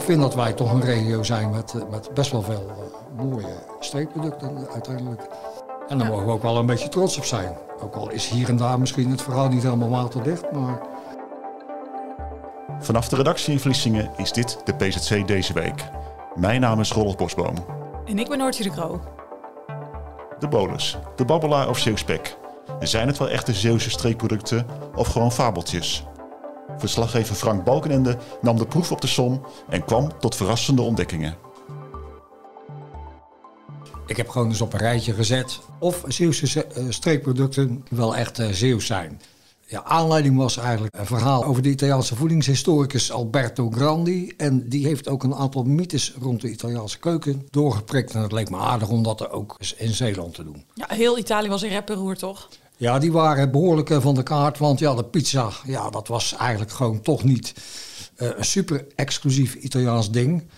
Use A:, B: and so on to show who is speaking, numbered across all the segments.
A: Ik vind dat wij toch een regio zijn met, eh, met best wel veel uh, mooie streekproducten uiteindelijk. En daar mogen we ook wel een beetje trots op zijn. Ook al is hier en daar misschien het verhaal niet helemaal waterdicht, maar...
B: Vanaf de redactie in Vlissingen is dit de PZC deze week. Mijn naam is Rolf Bosboom.
C: En ik ben Noortje de Kroo.
B: De bolus, de babbelaar of zeeuwspek. Zijn het wel echte Zeeuwse streekproducten of gewoon fabeltjes? Verslaggever Frank Balkenende nam de proef op de som en kwam tot verrassende ontdekkingen.
A: Ik heb gewoon eens op een rijtje gezet of Zeeuwse eh, streekproducten wel echt uh, Zeeuws zijn. Ja, aanleiding was eigenlijk een verhaal over de Italiaanse voedingshistoricus Alberto Grandi. En die heeft ook een aantal mythes rond de Italiaanse keuken doorgeprikt. En het leek me aardig om dat er ook in Zeeland te doen.
C: Ja, heel Italië was in rapperoer, toch?
A: Ja, die waren behoorlijk van de kaart. Want ja, de pizza, ja, dat was eigenlijk gewoon toch niet uh, een super exclusief Italiaans ding.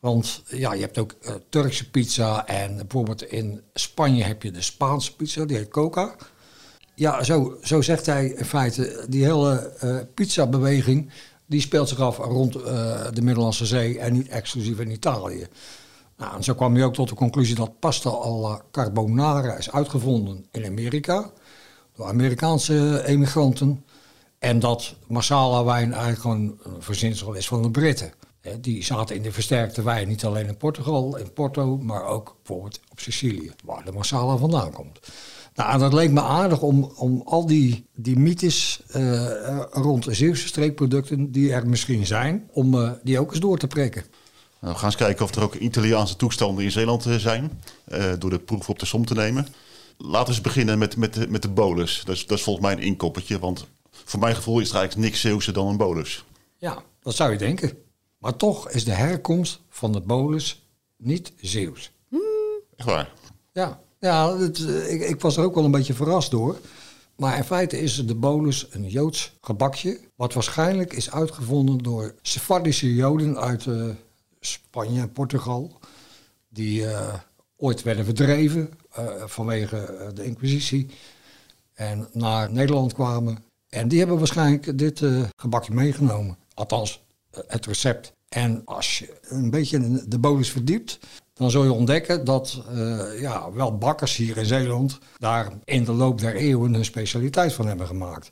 A: Want ja, je hebt ook uh, Turkse pizza en bijvoorbeeld in Spanje heb je de Spaanse pizza, die heet Coca. Ja, zo, zo zegt hij in feite, die hele uh, pizza-beweging, die speelt zich af rond de Middellandse Zee en niet exclusief in Italië. Nou, en zo kwam hij ook tot de conclusie dat pasta alla carbonara is uitgevonden in Amerika Amerikaanse emigranten. En dat masala wijn eigenlijk gewoon een verzinsel is van de Britten. Die zaten in de versterkte wijn niet alleen in Portugal, in Porto, maar ook bijvoorbeeld op Sicilië, waar de masala vandaan komt. Nou, dat leek me aardig om, om al die, die mythes uh, rond Zeeuwse streekproducten die er misschien zijn, om uh, die ook eens door te prikken.
B: Nou, we gaan eens kijken of er ook Italiaanse toestanden in Zeeland zijn, door de proef op de som te nemen laten we beginnen met, met, de, met de bolus. Dat is, dat is volgens mij een inkoppertje, want voor mijn gevoel is er eigenlijk niks Zeeuwse dan een bolus.
A: Ja, dat zou je denken. Maar toch is de herkomst van de bolus niet Zeeuws.
B: Echt waar?
A: Ja, ja het, ik, ik was er ook wel een beetje verrast door. Maar in feite is de bolus een Joods gebakje, wat waarschijnlijk is uitgevonden door Sephardische Joden uit uh, Spanje en Portugal, die uh, ooit werden verdreven uh, vanwege eh, de Inquisitie en naar Nederland kwamen. En die hebben waarschijnlijk dit uh, gebakje meegenomen. Althans, het recept. En als je een beetje de bolus verdiept, dan zul je ontdekken dat ja, wel bakkers hier in Zeeland daar in de loop der eeuwen een specialiteit van hebben gemaakt.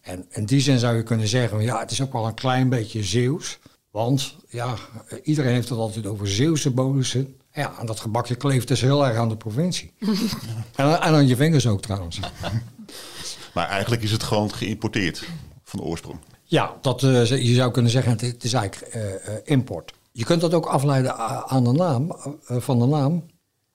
A: En in die zin zou je kunnen zeggen, ja, het is ook wel een klein beetje Zeeuws. Want ja, iedereen heeft het altijd over Zeeuwse bolussen. Ja, en dat gebakje kleeft dus heel erg aan de provincie. en, en, aan je vingers ook trouwens.
B: maar eigenlijk is het gewoon geïmporteerd van de oorsprong.
A: Ja, dat, uh, je zou kunnen zeggen, het is eigenlijk uh, uh, import. Je kunt dat ook afleiden aan de naam, van de naam.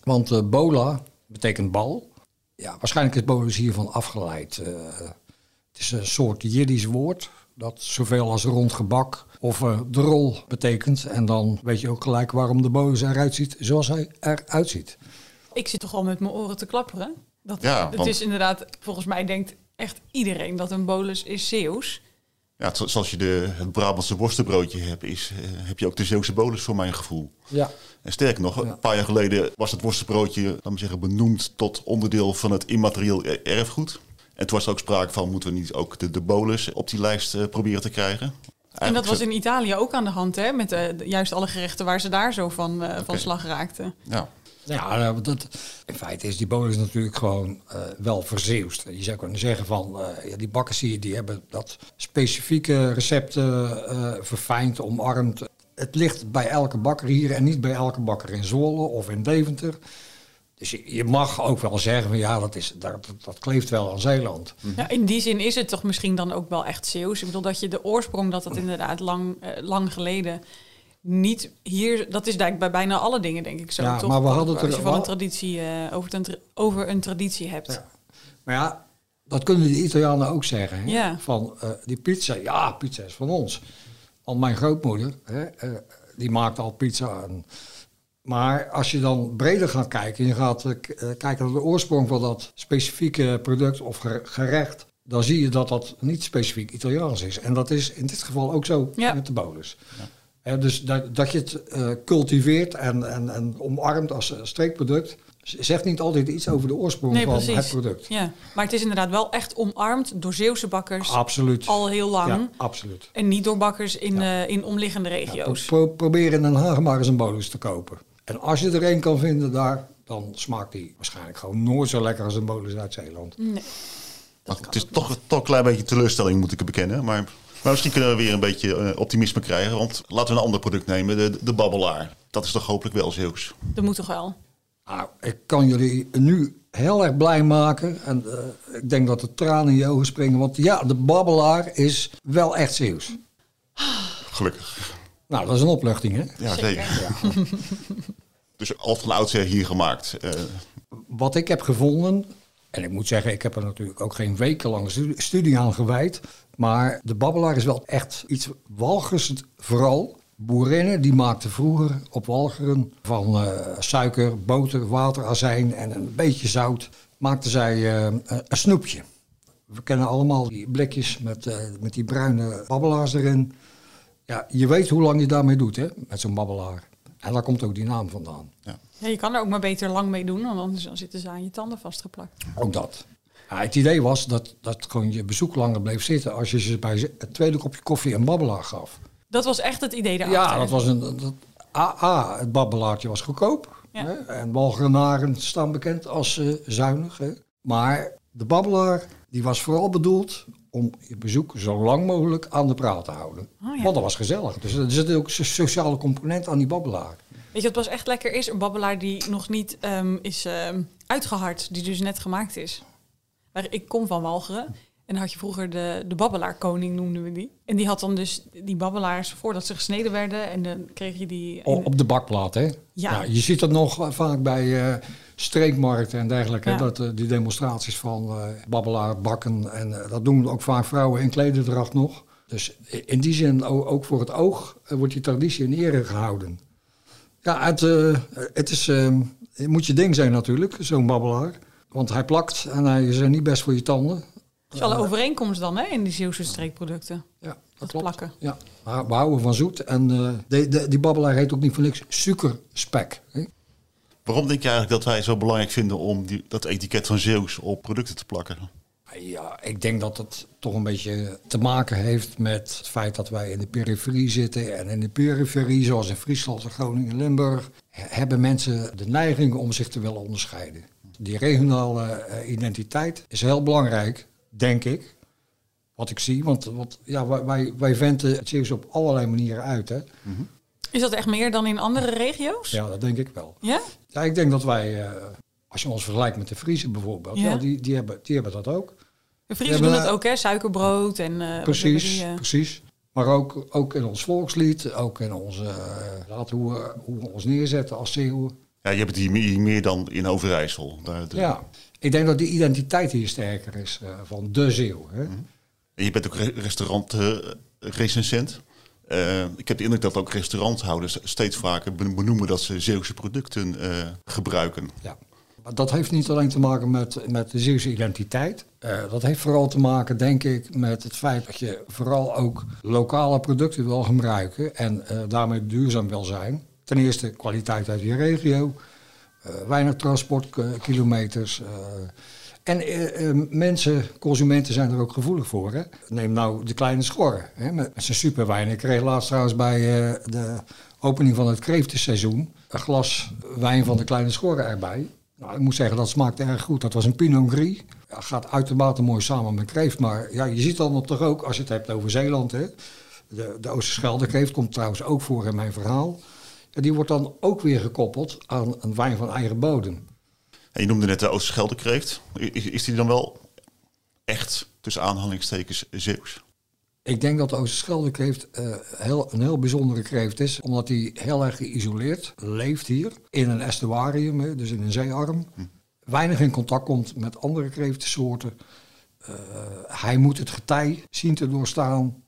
A: Want bola betekent bal. Ja, waarschijnlijk is bolus hiervan afgeleid. het is een soort Jiddisch woord dat zoveel als rond gebak of uh, de rol betekent. En dan weet je ook gelijk waarom de bolus eruit ziet zoals hij eruit ziet.
C: Ik zit toch al met mijn oren te klapperen. Dat, ja, het is inderdaad, volgens mij denkt echt iedereen dat een bolus is Zeeuws.
B: Ja, zoals je de, het Brabantse worstenbroodje hebt, is, uh, heb je ook de Zeeuwse bolus voor mijn gevoel.
A: Ja.
B: En sterker nog, een paar jaar geleden was het worstenbroodje, laten we zeggen, benoemd tot onderdeel van het immaterieel erfgoed. En toen was er ook sprake van, moeten we niet ook de, de bolus op die lijst uh, proberen te krijgen?
C: En dat was in Italië ook aan de hand, hè? Met uh, juist alle gerechten waar ze daar zo van, uh, okay. van slag raakten.
B: Ja.
A: Ja, nou, dat, in feite is die bolus natuurlijk gewoon uh, wel verzeeuwd. Je zou kunnen zeggen van, ja, die bakkers hier, die hebben dat specifieke recepten verfijnd, omarmd. Het ligt bij elke bakker hier en niet bij elke bakker in Zwolle of in Deventer. Dus je, je, mag ook wel zeggen, ja, dat, is, dat, dat kleeft wel aan Zeeland.
C: Ja, in die zin is het toch misschien dan ook wel echt Zeeuws. Ik bedoel dat je de oorsprong, dat het inderdaad lang, uh, lang geleden niet hier... Dat is eigenlijk bij bijna alle dingen, denk ik zo.
A: Ja,
C: toch?
A: maar we hadden
C: Als je van een traditie, uh, over, ten, over, een traditie hebt.
A: Ja. Maar ja, dat kunnen de Italianen ook zeggen. Hè?
C: Ja.
A: Van eh, die pizza, ja, pizza is van ons. Want mijn grootmoeder, hè, eh, die maakte al pizza. En, maar als je dan breder gaat kijken, je gaat eh, eh, kijken naar de oorsprong van dat specifieke product of ge- gerecht, dan zie je dat dat niet specifiek Italiaans is. En dat is in dit geval ook zo
C: Ja.
A: met de bolus. Hè, dus dat, dat je het eh, cultiveert en, en, en omarmt als streekproduct, zegt niet altijd iets over de oorsprong
C: Nee,
A: van
C: precies.
A: het product.
C: Ja, maar het is inderdaad wel echt omarmd door Zeeuwse bakkers
A: Absoluut.
C: al heel lang.
A: Ja, absoluut.
C: En niet door bakkers in,
A: Ja.
C: eh, in omliggende
A: Ja,
C: regio's.
A: pro- probeer in Den Haag maar eens een bolus te kopen. En als je er een kan vinden daar, dan smaakt die waarschijnlijk gewoon nooit zo lekker als een bolus uit Zeeland.
C: Nee.
B: Nou, het is toch, toch een klein beetje teleurstelling, moet ik het bekennen. Maar, maar misschien kunnen we weer een beetje eh, optimisme krijgen. Want laten we een ander product nemen, de, de babbelaar. Dat is toch hopelijk wel Zeeuws.
C: Dat moet toch wel.
A: Nou, ik kan jullie nu heel erg blij maken. En eh, ik denk dat de tranen in je ogen springen. Want ja, de babbelaar is wel echt Zeeuws.
B: Gelukkig.
A: Nou, dat is een opluchting, hè?
B: Ja, zeker. Dus al van oudsher hier gemaakt. Eh,
A: Wat ik heb gevonden, en ik moet zeggen, ik heb er natuurlijk ook geen wekenlange stu- studie aan gewijd. Maar de babbelaar is wel echt iets walgers vooral. Boerinnen die maakten vroeger op walgeren van eh, suiker, boter, water, azijn en een beetje zout. Maakten zij eh, een snoepje. We kennen allemaal die blikjes met, eh, met die bruine babbelaars erin. Ja, je weet hoe lang je daarmee doet, hè, met zo'n babbelaar. En daar komt ook die naam vandaan.
C: Ja, je kan er ook maar beter lang mee doen, want anders dan zitten ze aan je tanden vastgeplakt.
A: Ook dat. Ja, het idee was dat, dat gewoon je bezoek langer bleef zitten als je ze bij ze- het tweede kopje koffie een babbelaar gaf.
C: Dat was echt het idee daarachter.
A: Ja, dat was een. Dat, het babbelaartje was goedkoop.
C: Ja.
A: Hè? En walgenaren staan bekend als eh, zuinig. Hè? Maar de babbelaar die was vooral bedoeld om je bezoek zo lang mogelijk aan de praat te houden.
C: Oh, ja.
A: Want dat was gezellig. Dus er zit ook een sociale component aan die babbelaar.
C: Weet je wat pas echt lekker is? Een babbelaar die nog niet ehm, is ehm, uitgehard, die dus net gemaakt is. Ik kom van Walcheren en had je vroeger de, de babbelaarkoning, noemden we die. En die had dan dus die babbelaars voordat ze gesneden werden en dan kreeg je die...
A: O-
C: in-
A: Op de bakplaat, hè?
C: Ja.
A: je ziet het nog vaak bij eh, streekmarkten en dergelijke.
C: Ja.
A: Dat, eh, die demonstraties van eh babbelaar, bakken. En eh, dat doen ook vaak vrouwen in klederdracht nog. Dus in die zin, ook voor het oog, wordt die traditie in ere gehouden. Ja, het, het is, eh, het moet je ding zijn natuurlijk, zo'n babbelaar. Want hij plakt en hij is er niet best voor je tanden.
C: Dat is wel een overeenkomst dan, hè, in die Zeeuwse streekproducten.
A: Ja, dat,
C: plakken.
A: Ja, we houden van zoet. En de, de, die babbelaar heet ook niet voor niks suikerspek. Hè?
B: Waarom denk je eigenlijk dat wij het zo belangrijk vinden om die, dat etiket van Zeeuws op producten te plakken?
A: Ja, ik denk dat het toch een beetje te maken heeft met het feit dat wij in de periferie zitten. En in de periferie, zoals in Friesland, Groningen, Limburg, he- hebben mensen de neiging om zich te willen onderscheiden. Die regionale eh, identiteit is heel belangrijk, denk ik. Wat ik zie, want, want ja, wij, wij, wij venten het Zeeuws op allerlei manieren uit. Hè?
C: Is dat echt meer dan in andere regio's?
A: Ja, dat denk ik wel.
C: Ja?
A: Ja, ik denk dat wij, eh, als je ons vergelijkt met de Friese bijvoorbeeld,
C: Ja.
A: ja. die, die, hebben, die hebben dat ook.
C: De Friesen
A: Ja,
C: doen het ook, hè? Suikerbrood en... eh,
A: Precies,
C: die, eh,
A: precies. Maar ook, ook in ons volkslied, ook in onze, eh, laten hoe, we- hoe we ons neerzetten als Zeeuwen.
B: Ja, je hebt het hier meer, dan in Overijssel. Daar, de-
A: Ja, ik denk dat die identiteit hier sterker is eh, van de Zeeuw. Hè?
B: En je bent ook re- restaurant-recensent. Eh, ik heb de indruk dat ook restauranthouders steeds vaker be- benoemen dat ze Zeeuwse producten eh, gebruiken.
A: Ja. Maar dat heeft niet alleen te maken met, met de Zeeuwse identiteit. Eh, dat heeft vooral te maken, denk ik, met het feit dat je vooral ook lokale producten wil gebruiken en daarmee duurzaam wil zijn. Ten eerste kwaliteit uit je regio, weinig transportkilometers. En eh, eh, mensen, consumenten zijn er ook gevoelig voor. Hè? Neem nou de kleine schorren, hè, met, zijn superwijn. Ik kreeg laatst trouwens bij eh, de opening van het kreeftenseizoen een glas wijn van de kleine schorren erbij. Nou, ik moet zeggen, dat smaakte erg goed. Dat was een Pinot Gris. Ja, gaat uitermate mooi samen met kreeft. Maar ja, je ziet dan toch ook, als je het hebt over Zeeland... Hè, de, de Oosterschelde kreeft komt trouwens ook voor in mijn verhaal. Ja, die wordt dan ook weer gekoppeld aan een wijn van eigen bodem.
B: En je noemde net de Oosterscheldekreeft. Is, is die dan wel echt, tussen aanhalingstekens, Zeeuws?
A: Ik denk dat de Oosterschelde kreeft eh, heel, een heel bijzondere kreeft is. Omdat hij heel erg geïsoleerd leeft hier. In een estuarium, dus in een zeearm. Weinig in contact komt met andere kreeftensoorten. Eh, hij moet het getij zien te doorstaan.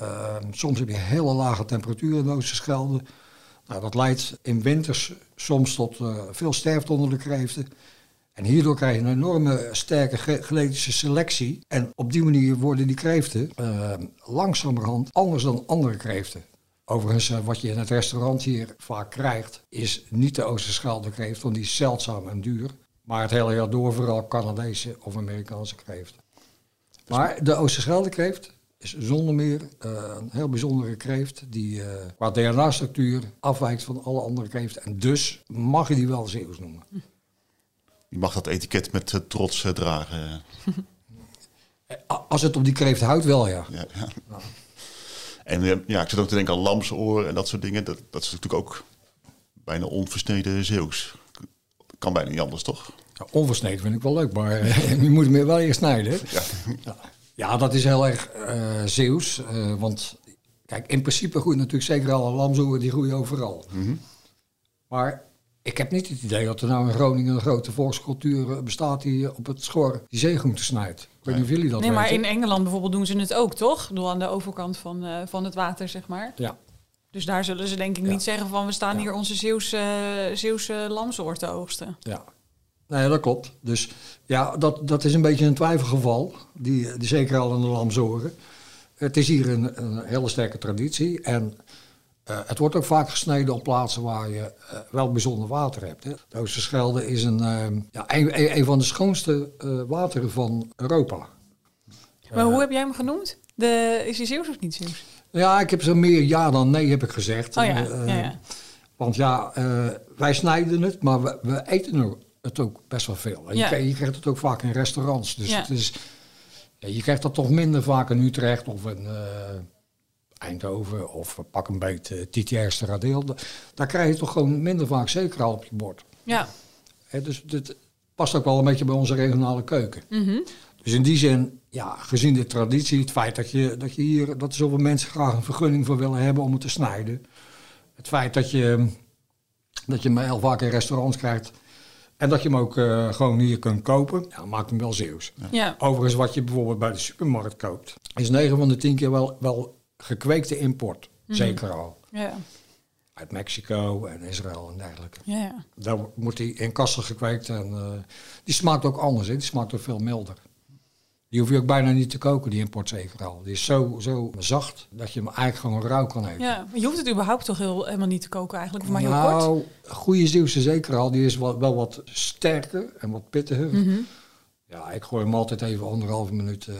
A: Uh, soms heb je hele lage temperaturen in de Oosterschelde. Nou, dat leidt in winters soms tot uh, veel sterfte onder de kreeften. En hierdoor krijg je een enorme sterke genetische selectie. En op die manier worden die kreeften uh, langzamerhand anders dan andere kreeften. Overigens, uh, wat je in het restaurant hier vaak krijgt, is niet de Oosterschelde kreeft, want die is zeldzaam en duur. Maar het hele jaar door vooral Canadese of Amerikaanse kreeft. Maar de Oosterschelde kreeft is zonder meer uh, een heel bijzondere kreeft die uh, qua DNA-structuur afwijkt van alle andere kreeften. En dus mag je die wel Zeeuws noemen.
B: Je mag dat etiket met uh, trots dragen.
A: Als het op die kreeft houdt, wel ja.
B: ja, ja. Nou. En ja, ik zit ook te denken aan lamsoor en dat soort dingen. Dat, dat is natuurlijk ook bijna onversneden Zeeuws. Kan bijna niet anders, toch?
A: Ja, onversneden vind ik wel leuk, maar je moet hem wel eerst snijden. Ja. Ja. Dat is heel erg uh, Zeeuws. Uh, want kijk, in principe groeit natuurlijk zeker alle lamzoeren, die groeien overal. Mm -hmm. Maar ik heb niet het idee dat er nou in Groningen een grote volkscultuur bestaat die op het schor die zeegroenten snijdt. Ik weet niet of jullie dat
C: Nee,
A: weten.
C: maar in Engeland bijvoorbeeld doen ze het ook, toch? Bedoel, aan de overkant van, uh, van het water, zeg maar.
A: Ja.
C: Dus daar zullen ze denk ik
A: Ja.
C: niet zeggen van we staan
A: Ja.
C: hier onze Zeeuwse, Zeeuwse lamsoort te oogsten.
A: Ja. Nee, dat klopt. Dus ja, dat, dat is een beetje een twijfelgeval, die, die zeker al in de lamzoren. Het is hier een, een hele sterke traditie en eh, het wordt ook vaak gesneden op plaatsen waar je eh, wel bijzonder water hebt. Hè. De Oosterschelde is een, eh, ja, een, van de schoonste eh, wateren van Europa.
C: Maar hoe heb jij hem genoemd? De, is hij Zeeuws of niet Zeeuws?
A: Ja, ik heb zo meer ja dan nee heb ik gezegd.
C: Oh ja, ja, ja.
A: Want ja, wij snijden het, maar we, we eten er het ook best wel veel. En
C: Ja.
A: je, krijgt, je krijgt het ook vaak in restaurants. Dus
C: Ja.
A: het is, ja, je krijgt dat toch minder vaak in Utrecht of in eh, Eindhoven of eh, pak een beet uh, Titiairste Radeel. Da- Daar krijg je toch gewoon minder vaak zeker al op je bord.
C: Ja.
A: Dus dit past ook wel een beetje bij onze regionale keuken.
C: Mhm.
A: Dus in die zin, ja, gezien de traditie, het feit dat je, dat je hier, dat zoveel mensen graag een vergunning voor willen hebben om het te snijden. Het feit dat je, dat je hem heel vaak in restaurants krijgt. En dat je hem ook eh, gewoon hier kunt kopen, ja, maakt hem wel Zeeuws.
C: Ja.
A: Overigens, wat je bijvoorbeeld bij de supermarkt koopt, is 9 van de 10 keer wel, wel gekweekte import. Zeker al.
C: Ja.
A: Uit Mexico en Israël en dergelijke.
C: Ja. ja.
A: Daar wordt hij in kassen gekweekt en eh, die smaakt ook anders. Hè? Die smaakt ook veel milder. Die hoef je ook bijna niet te koken, die import zeker al. Die is zo, zo zacht dat je hem eigenlijk gewoon rauw kan eten.
C: Ja, maar je hoeft het überhaupt toch heel, helemaal niet te koken eigenlijk, of maar heel kort.
A: nou, goede Zeeuwse zeker al, die is wel, wel wat sterker en wat pittiger.
C: Mhm.
A: Ja, ik gooi hem altijd even anderhalve minuut. eh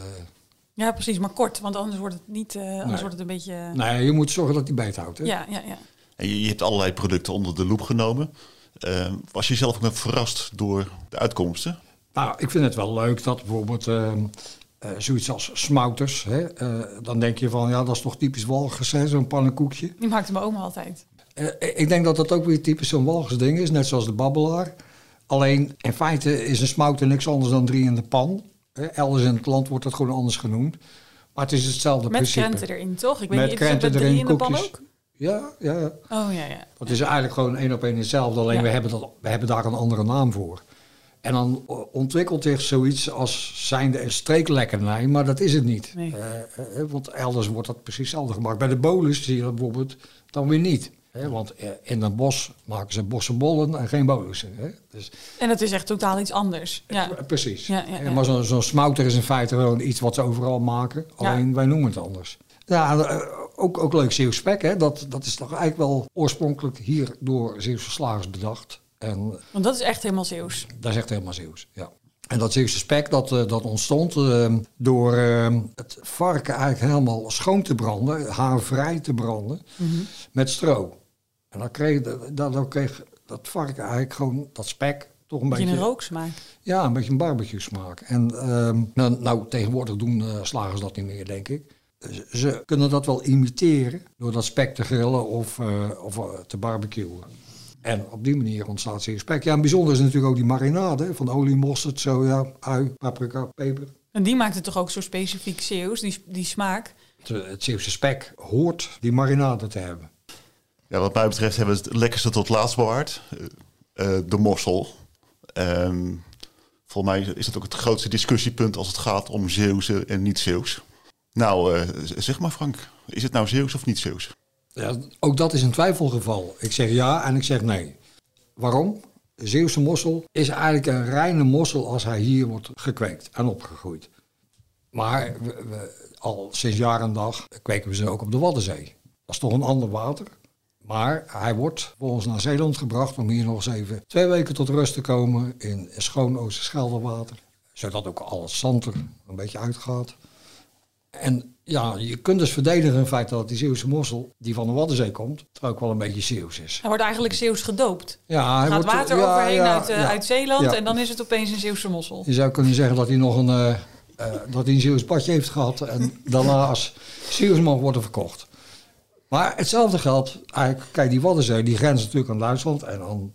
C: Ja, precies, maar kort, want anders wordt het niet, eh, anders
A: Nee.
C: wordt het een beetje...
A: Nee, je moet zorgen dat hij beet houdt. Hè?
C: Ja, ja, ja.
B: En je, je hebt allerlei producten onder de loep genomen. Eh, was je zelf ook nog verrast door de uitkomsten?
A: Nou, ik vind het wel leuk dat bijvoorbeeld eh, eh, zoiets als smouters, hè, eh, dan denk je van ja, dat is toch typisch Walgers, hè, zo'n pannenkoekje.
C: Die maakte mijn oma altijd.
A: Eh, ik denk dat dat ook weer typisch zo'n Walgers ding is, net zoals de babbelaar. Alleen in feite is een smouter niks anders dan drie in de pan. Hè, elders in het land wordt dat gewoon anders genoemd. Maar het is hetzelfde
C: Met
A: principe.
C: krenten erin, toch? Ik weet
A: Met
C: niet,
A: krenten
C: met drie
A: erin,
C: in de pan ook?
A: Ja, ja, ja.
C: Oh, ja, ja.
A: Dat is eigenlijk gewoon één op één hetzelfde, alleen
C: Ja.
A: we, hebben dat, we hebben daar een andere naam voor. En dan ontwikkelt zich zoiets als zijnde een streeklekkernij, maar dat is het niet.
C: Nee.
A: Eh, eh, want elders wordt dat precies hetzelfde gemaakt. Bij de bolus zie je dat bijvoorbeeld dan weer niet. Hè, want eh, in een bos maken ze bossenbollen en geen bolussen. Hè? Dus,
C: En dat is echt totaal iets anders. Ja.
A: eh, Precies.
C: Ja, ja,
A: Eh. Maar zo'n smouter is in feite gewoon iets wat ze overal maken. Alleen wij noemen het anders. Ja, eh, ook, ook leuk Zeeuws spek. Hè? Dat, dat is toch eigenlijk wel oorspronkelijk hier door Zeeuwse slagers bedacht. En
C: Want dat is echt helemaal Zeeuws.
A: dat is echt helemaal Zeeuws, ja. En dat Zeeuwse spek, dat, eh, dat ontstond eh, door eh, het varken eigenlijk helemaal schoon te branden, haarvrij te branden, met stro. En dan kreeg, dat, dan kreeg dat varken eigenlijk gewoon, dat spek, toch een
C: Beetje een rooksmaak.
A: Ja, een beetje een barbecue smaak. En ehm, nou, nou, tegenwoordig doen eh, slagers dat niet meer, denk ik. Ze, kunnen dat wel imiteren door dat spek te grillen of, eh, of te barbecuen. En op die manier ontstaat zeer spek. Ja, en bijzonder is natuurlijk ook die marinade van olie, mosterd, soja, ui, paprika, peper.
C: En die maakt het toch ook zo specifiek Zeeuws, die, die smaak.
A: Het, het Zeeuwse spek hoort die marinade te hebben.
B: Ja, wat mij betreft hebben we het lekkerste tot laatst bewaard. Eh, eh, de mossel. Ehm, Volgens mij is dat ook het grootste discussiepunt als het gaat om Zeeuwse en niet Zeeuws. Nou, eh, zeg maar Frank, is het nou Zeeuws of niet Zeeuws?
A: Ja, ook dat is een twijfelgeval. Ik zeg ja en ik zeg nee. Waarom? De Zeeuwse mossel is eigenlijk een reine mossel als hij hier wordt gekweekt en opgegroeid. Maar we, al sinds jaar en dag kweken we ze ook op de Waddenzee. Dat is toch een ander water. Maar hij wordt volgens naar Zeeland gebracht om hier nog eens even twee weken tot rust te komen in schoon Oosterschelderwater. Zodat ook al het zand er een beetje uitgaat. En ja, je kunt dus verdedigen in feite dat die Zeeuwse mossel, die van de Waddenzee komt, er ook wel een beetje Zeeuws is.
C: Hij wordt eigenlijk Zeeuws gedoopt.
A: Ja, hij
C: gaat
A: wordt,
C: water
A: ja,
C: overheen
A: ja,
C: uit, eh, uit Zeeland en dan is het opeens een Zeeuwse mossel.
A: Je zou kunnen zeggen dat hij nog een, eh, dat hij een Zeeuws badje heeft gehad en daarna als Zeeuws mag worden verkocht. Maar hetzelfde geldt, eigenlijk, kijk, die Waddenzee, die grenst natuurlijk aan Duitsland en dan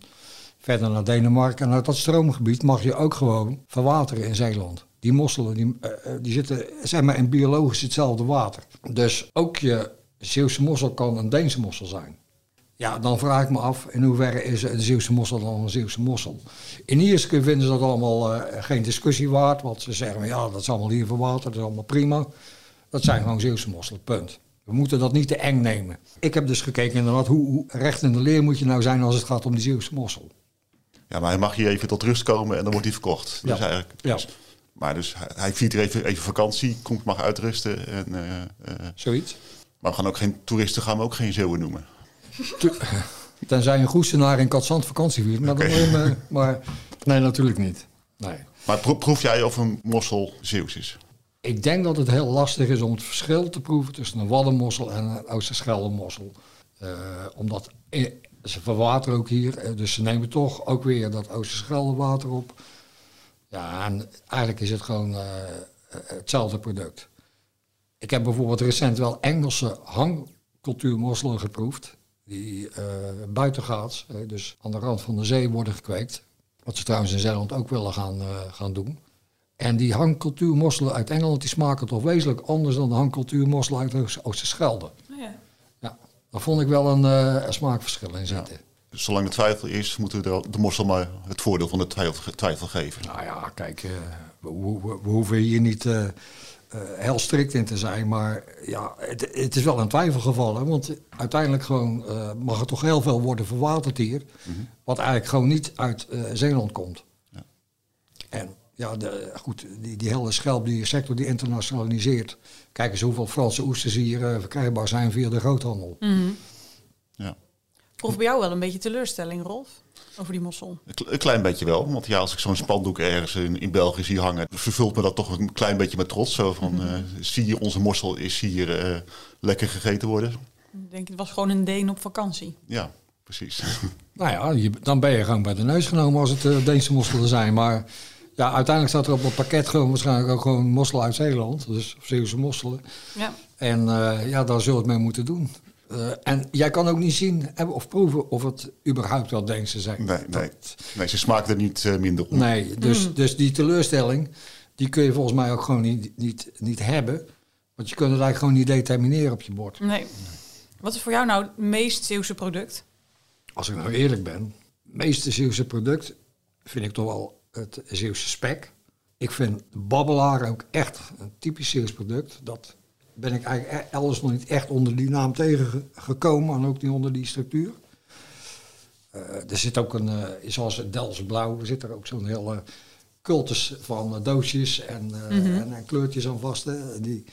A: verder naar Denemarken. En uit dat stroomgebied mag je ook gewoon verwateren in Zeeland. Die mosselen, die, eh, eh, die zitten zeg maar in biologisch hetzelfde water. Dus ook je Zeeuwse mossel kan een Deense mossel zijn. Ja, dan vraag ik me af in hoeverre is een Zeeuwse mossel dan een Zeeuwse mossel. In Ierske vinden ze dat allemaal eh, geen discussie waard, want ze zeggen ja, dat is allemaal hier verwaterd, dat is allemaal prima. Dat zijn gewoon Zeeuwse mosselen, punt. We moeten dat niet te eng nemen. Ik heb dus gekeken inderdaad, hoe, hoe recht in de leer moet je nou zijn als het gaat om die Zeeuwse mossel.
B: Ja, maar hij mag hier even tot rust komen en dan wordt hij verkocht. Dat
A: Ja.
B: is eigenlijk,
A: Ja.
B: Maar dus hij, hij viert hier even, even vakantie, komt, mag uitrusten. En, eh, eh,
A: Zoiets.
B: maar we gaan ook geen toeristen gaan we ook geen Zeeuwen noemen.
A: Tenzij een Goesenaar in Katzand vakantie viert. Maar, moet je me- maar nee, natuurlijk niet. Nee.
B: Maar pro- proef jij of een mossel Zeeuws is?
A: Ik denk dat het heel lastig is om het verschil te proeven tussen een waddenmossel en een Oosterscheldemossel. Eh omdat eh, ze verwateren ook hier, eh, dus ze nemen toch ook weer dat Oosterscheldewater op. Ja, en eigenlijk is het gewoon eh, eh, hetzelfde product. Ik heb bijvoorbeeld recent wel Engelse hangcultuurmosselen geproefd. Die eh buitengaats, dus aan de rand van de zee worden gekweekt. Wat ze trouwens in Zeeland ook willen gaan, eh, gaan doen. En die hangcultuurmosselen uit Engeland die smaken toch wezenlijk anders dan de hangcultuurmosselen uit Oost- Oosterschelde.
C: Nou ja.
A: Ja, daar vond ik wel een, eh, een smaakverschil in zitten.
B: Dus zolang er twijfel is, moeten we de, de mossel maar het voordeel van de twijfel, twijfel geven.
A: Nou ja, kijk, eh, we, we- we hoeven hier niet eh, eh, heel strikt in te zijn, maar ja, het, het is wel een twijfelgeval. Hè, want uiteindelijk gewoon, eh, mag er toch heel veel worden verwaterd hier, wat eigenlijk gewoon niet uit Zeeland komt.
B: Ja.
A: En ja, de, goed, die, die hele schelp, die sector die internationaliseert. Kijk eens hoeveel Franse oesters hier verkrijgbaar zijn via de groothandel.
B: Ja.
C: Proef bij jou wel een beetje teleurstelling, Rolf, over die mossel.
B: Een kle- Een klein beetje wel, want ja, als ik zo'n spandoek ergens in, in België zie hangen, vervult me dat toch een klein beetje met trots. Zo van, eh, zie je, onze mossel is hier eh, lekker gegeten worden.
C: Ik denk, het was gewoon een Deen op vakantie.
B: Ja, precies.
A: Nou ja, je, dan ben je gewoon bij de neus genomen als het eh, Deense mosselen zijn. Maar ja, uiteindelijk staat er op het pakket gewoon waarschijnlijk ook gewoon mosselen uit Zeeland. Dus Zeeuwse mosselen.
C: Ja.
A: En eh, ja, daar zullen we het mee moeten doen. Eh, en jij kan ook niet zien hebben of proeven of het überhaupt wel Deense zijn.
B: Nee, nee.
A: Dat-
B: Nee, ze smaakt er niet eh, minder om.
A: nee dus, dus die teleurstelling, die kun je volgens mij ook gewoon niet, niet, niet hebben. Want je kunt het eigenlijk gewoon niet determineren op je bord.
C: Nee. Wat is voor jou nou het meest Zeeuwse product?
A: Als ik nou eerlijk ben, het meeste Zeeuwse product vind ik toch wel het Zeeuwse spek. Ik vind de babbelaar ook echt een typisch Zeeuws product. Dat ben ik eigenlijk e- elders nog niet echt onder die naam tegengekomen en ook niet onder die structuur. Eh, er zit ook een, eh, zoals het Dels Blauw, er zit er ook zo'n hele cultus van eh, doosjes en, eh, en, en kleurtjes aan vast. hè. Die,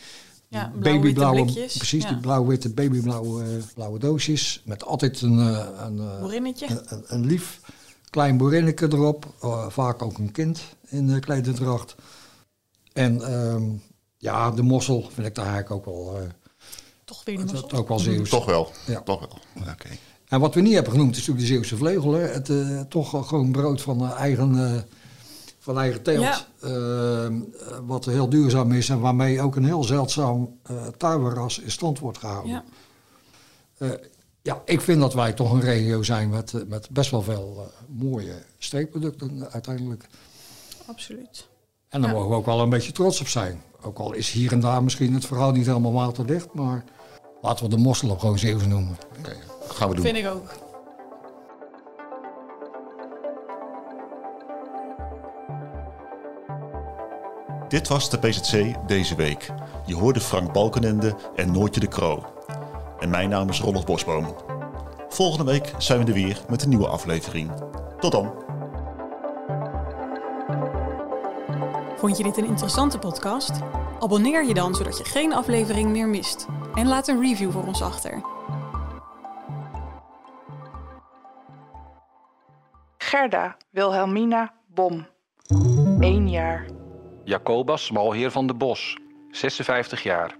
C: Ja,
A: babyblauwe, precies,
C: Ja.
A: die blauw-witte babyblauwe blauwe doosjes. Met altijd een, een,
C: Boerinnetje.
A: een, een, lief klein boerinneke erop. vaak ook een kind in de klederdracht. En ehm, ja, de mossel vind ik daar eigenlijk ook wel, eh,
C: Toch weer die mossel.
A: ook wel Zeeuws.
B: Toch wel.
A: Ja.
B: Toch wel. Oké.
A: En wat we niet hebben genoemd is natuurlijk de Zeeuwse vleugel. Hè. Het, eh, toch gewoon brood van eh, eigen, eh, van eigen teelt.
C: Ja.
A: Wat heel duurzaam is en waarmee ook een heel zeldzaam uh, tuiwenras in stand wordt gehouden.
C: Ja.
A: Eh, ja, ik vind dat wij toch een regio zijn met, met best wel veel mooie streekproducten uiteindelijk.
C: Absoluut.
A: En daar
C: Ja.
A: mogen we ook wel een beetje trots op zijn. Ook al is hier en daar misschien het verhaal niet helemaal waterdicht, maar laten we de mossel ook gewoon Zeeuws noemen.
B: Oké, dat gaan we doen.
C: Vind ik ook.
B: Dit was de PZC deze week. Je hoorde Frank Balkenende en Noortje de Kroo. En mijn naam is Rolf Bosboom. Volgende week zijn we er weer met een nieuwe aflevering. Tot dan.
C: Vond je dit een interessante podcast? Abonneer je dan zodat je geen aflevering meer mist. En laat een review voor ons achter.
D: Gerda Wilhelmina Bom. 1 jaar.
E: Jacobus Malheer van de Bos, 56 jaar.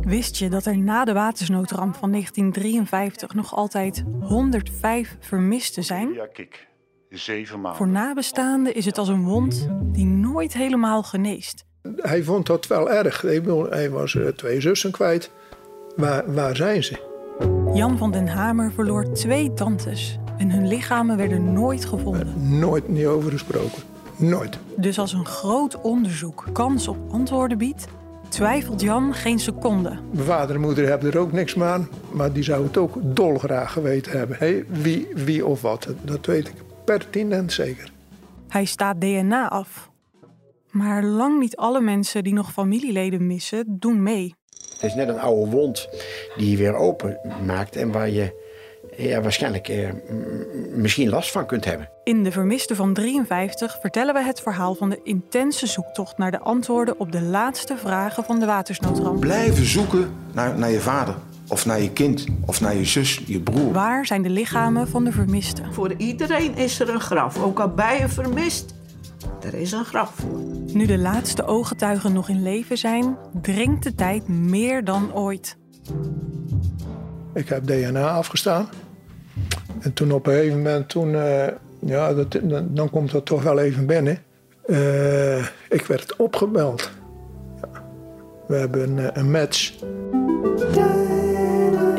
C: Wist je dat er na de watersnoodramp van 1953 nog altijd 105 vermisten zijn?
B: Ja, kijk. Zeven maanden.
C: Voor nabestaanden is het als een wond die nooit helemaal geneest.
F: Hij vond dat wel erg. Hij was eh, twee zussen kwijt. Waar, waar zijn ze?
C: Jan van den Hamer verloor twee tantes en hun lichamen werden nooit gevonden.
F: Nooit niet over gesproken. Nooit.
C: Dus als een groot onderzoek kans op antwoorden biedt, twijfelt Jan geen seconde.
F: Mijn vader en moeder hebben er ook niks mee aan. Maar die zou het ook dolgraag geweten hebben. Hé, wie, wie of wat. Dat weet ik pertinent zeker.
C: Hij staat DNA af. Maar lang niet alle mensen die nog familieleden missen, doen mee.
G: Het is net een oude wond die je weer open maakt en waar je ja, waarschijnlijk eh, misschien last van kunt hebben.
C: In De Vermiste van 53 vertellen we het verhaal van de intense zoektocht naar de antwoorden op de laatste vragen van de watersnoodramp.
H: Blijven zoeken naar, naar je vader. Of naar je kind. Of naar je zus, je broer.
C: Waar zijn de lichamen van de vermisten?
I: Voor iedereen is er een graf. Ook al ben je vermist, er is een graf voor.
C: Nu de laatste ooggetuigen nog in leven zijn, dringt de tijd meer dan ooit.
F: Ik heb DNA afgestaan. En toen op een gegeven moment, toen, eh, ja, dat, dan, dan komt dat toch wel even binnen. Eh, ik werd opgebeld. Ja. We hebben een, een match.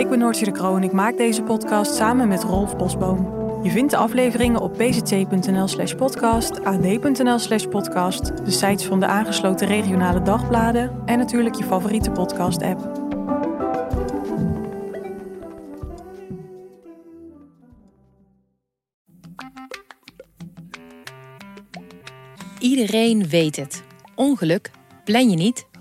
C: Ik ben Noortje de Kroon en ik maak deze podcast samen met Rolf Bosboom. Je vindt de afleveringen op pct.nl slash podcast, ad.nl slash podcast, de sites van de aangesloten regionale dagbladen en natuurlijk je favoriete podcast app.
J: Iedereen weet het. Ongeluk plan je niet,